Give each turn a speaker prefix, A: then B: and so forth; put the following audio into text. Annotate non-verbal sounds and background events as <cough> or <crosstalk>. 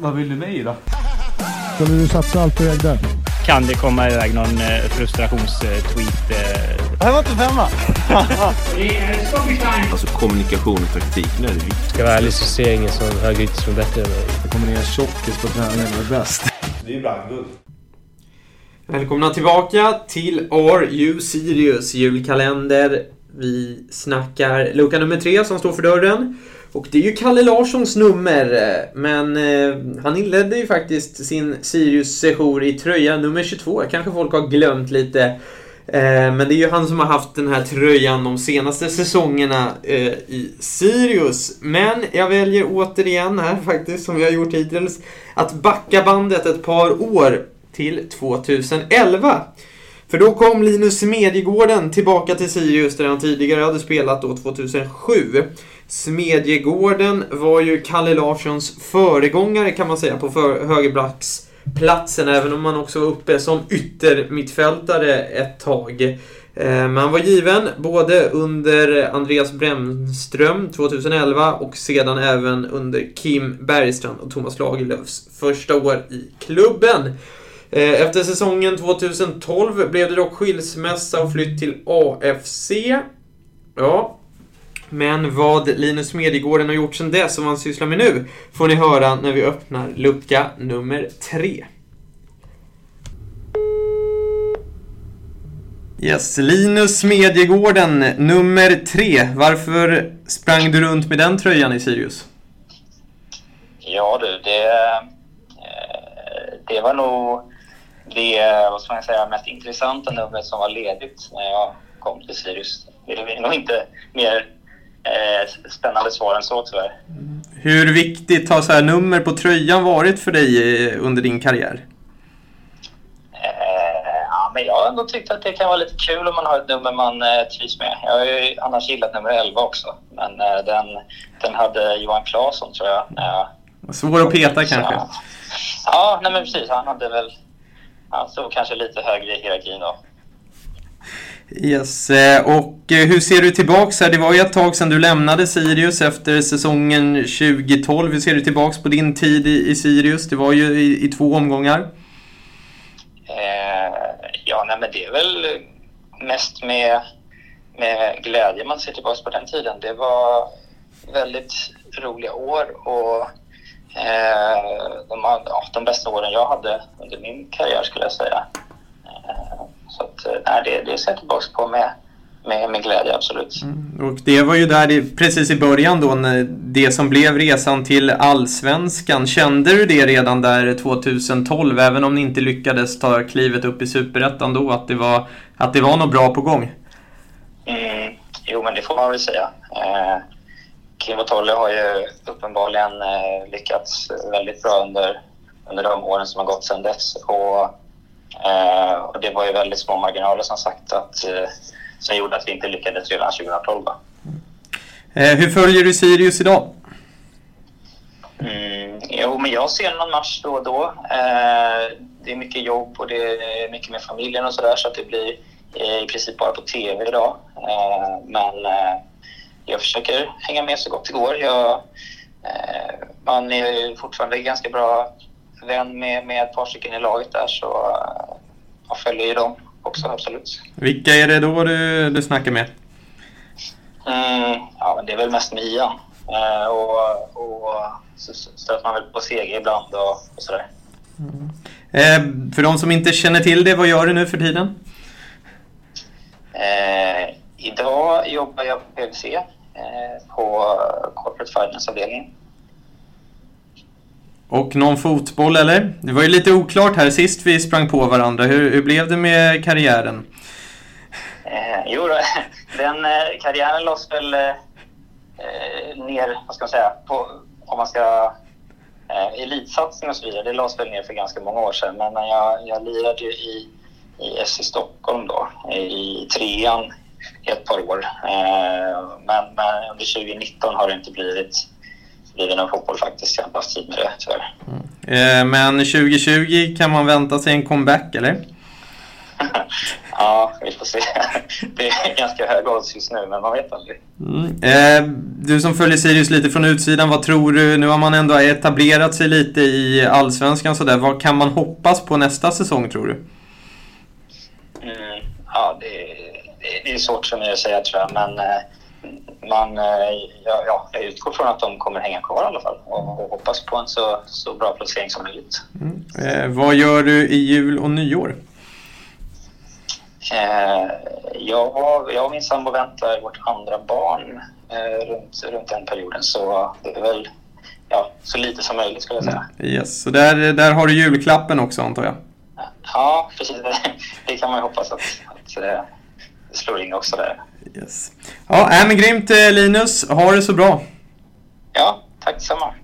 A: Vad vill du mig då?
B: Skulle du satsa allt på ägde?
C: Kan det komma iväg någon eh, frustrationstweet? Eh?
B: Det här var inte femma! <laughs>
D: Alltså kommunikation och taktik, nu är det viktigt.
E: Ska jag vara ärlig så ser jag ingen som högerytter som är bättre än mig.
A: Det kommer ner tjockis på träningen och är bäst.
F: Det är ju brandguld.
G: Välkomna tillbaka till Are You Serious julkalender. Vi snackar lucka nummer tre som står för dörren. Och det är ju Kalle Larssons nummer, eh, men eh, han inledde ju faktiskt sin Sirius-sejour i tröja nummer 22. Kanske folk har glömt lite. Eh, men det är ju han som har haft den här tröjan de senaste säsongerna eh, i Sirius. Men jag väljer återigen här faktiskt, som vi har gjort hittills, att backa bandet ett par år till 2011. För då kom Linus Smedjegården tillbaka till Sirius där han tidigare hade spelat då 2007. Smedjegården var ju Kalle Larssons föregångare kan man säga på för högerbacksplatsen även om han också var uppe som yttermittfältare ett tag. Eh, men han var given både under Andreas Brännström 2011 och sedan även under Kim Bergstrand och Thomas Lagerlöfs första år i klubben. Eh, efter säsongen 2012 blev det dock skilsmässa och flytt till AFC. Ja, men vad Linus Smedjegården har gjort sedan dess och vad han sysslar med nu får ni höra när vi öppnar lucka nummer tre. Yes, Linus Smedjegården, nummer tre. Varför sprang du runt med den tröjan i Sirius?
H: Ja du, det, eh, det var nog det vad ska man säga, mest intressanta numret som var ledigt när jag kom till Sirius. Det är nog inte mer eh, spännande svar än så tyvärr.
G: Hur viktigt har så här nummer på tröjan varit för dig eh, under din karriär?
H: Eh, ja, men jag har ändå tyckt att det kan vara lite kul om man har ett nummer man eh, trivs med. Jag har ju annars gillat nummer 11 också. Men eh, den, den hade Johan Claesson tror jag. när jag
G: Svår att peta kanske?
H: Ja, ja nej, men precis. Han hade väl... Han stod kanske lite högre i hierarkin då.
G: Yes, eh, och eh, hur ser du tillbaks här? Det var ju ett tag sedan du lämnade Sirius efter säsongen 2012. Hur ser du tillbaks på din tid i, Sirius? Det var ju i, i två omgångar.
H: Eh, ja, nej, men det är väl mest med, med glädje man ser tillbaka på den tiden. Det var väldigt roliga år och de, ja, de bästa åren jag hade under min karriär skulle jag säga. Eh, så att, eh, nej, det, det ser jag tillbaka på med, med, med glädje, absolut.
G: Och det var ju där det, precis i början då, när det som blev resan till Allsvenskan. Kände du det redan där 2012, även om ni inte lyckades ta klivet upp i Superettan då, att det var, att det var något bra på gång?
H: Mm, jo, men det får man väl säga. Eh, Kim och Tolle har ju uppenbarligen eh, lyckats väldigt bra under, under de åren som har gått sedan dess. Och, eh, och det var ju väldigt små marginaler som sagt att, eh, som gjorde att vi inte lyckades redan 2012. va.
G: Eh, hur följer du Sirius idag?
H: Mm, jo, men jag ser någon match då och då. Eh, det är mycket jobb och det är mycket med familjen och sådär så att det blir eh, i princip bara på TV idag. Eh, men jag försöker hänga med så gott det går. Jag, eh, man är fortfarande ganska bra vän med, med ett par stycken i laget där så eh, jag följer ju dem också absolut.
G: Vilka är det då du, du snackar med?
H: Mm, ja, men det är väl mest med Ian. Eh, och och så stöter man väl på seger ibland och, och sådär.
G: Eh, för de som inte känner till det, vad gör du nu för tiden?
H: Eh, idag jobbar jag på PVC eh, på Corporate Finance-avdelningen.
G: Och någon fotboll eller? Det var ju lite oklart här sist vi sprang på varandra. Hur, hur blev det med karriären?
H: Eh, jo, då, <laughs> den eh, karriären lades väl eh, ner, vad ska man säga, på, om man ska... Eh, elitsatsning och så vidare, det lades väl ner för ganska många år sedan. Men jag, jag lirade ju i, i SC Stockholm då, i trean i ett par år. Eh, men, men under 2019 har det inte blivit, blivit någon fotboll faktiskt. Jag har inte haft tid med det tyvärr.
G: Eh, men 2020 kan man vänta sig en comeback eller? <laughs>
H: Ja, vi får se. Det är ganska höga odds just nu, men man vet aldrig.
G: Mm. Eh, du som följer Sirius lite från utsidan, vad tror du? Nu har man ändå etablerat sig lite i Allsvenskan sådär. Vad kan man hoppas på nästa säsong tror du?
H: Mm, ja, det, det, det är svårt för mig att säga tror jag, men eh, man, eh, ja, ja, jag utgår från att de kommer hänga kvar i alla fall och, och hoppas på en så, så bra placering som möjligt.
G: Eh, vad gör du i jul och nyår?
H: Eh, jag, jag och min sambo väntar vårt andra barn eh, runt, runt den perioden så det är väl ja, så lite som möjligt skulle jag säga.
G: Yes, så där, där har du julklappen också antar jag?
H: Ja, precis. Det, <laughs> det kan man ju hoppas att, att slår in också där.
G: Yes. Ja, äh, men grymt eh, Linus. Ha det så bra.
H: Ja, tack detsamma.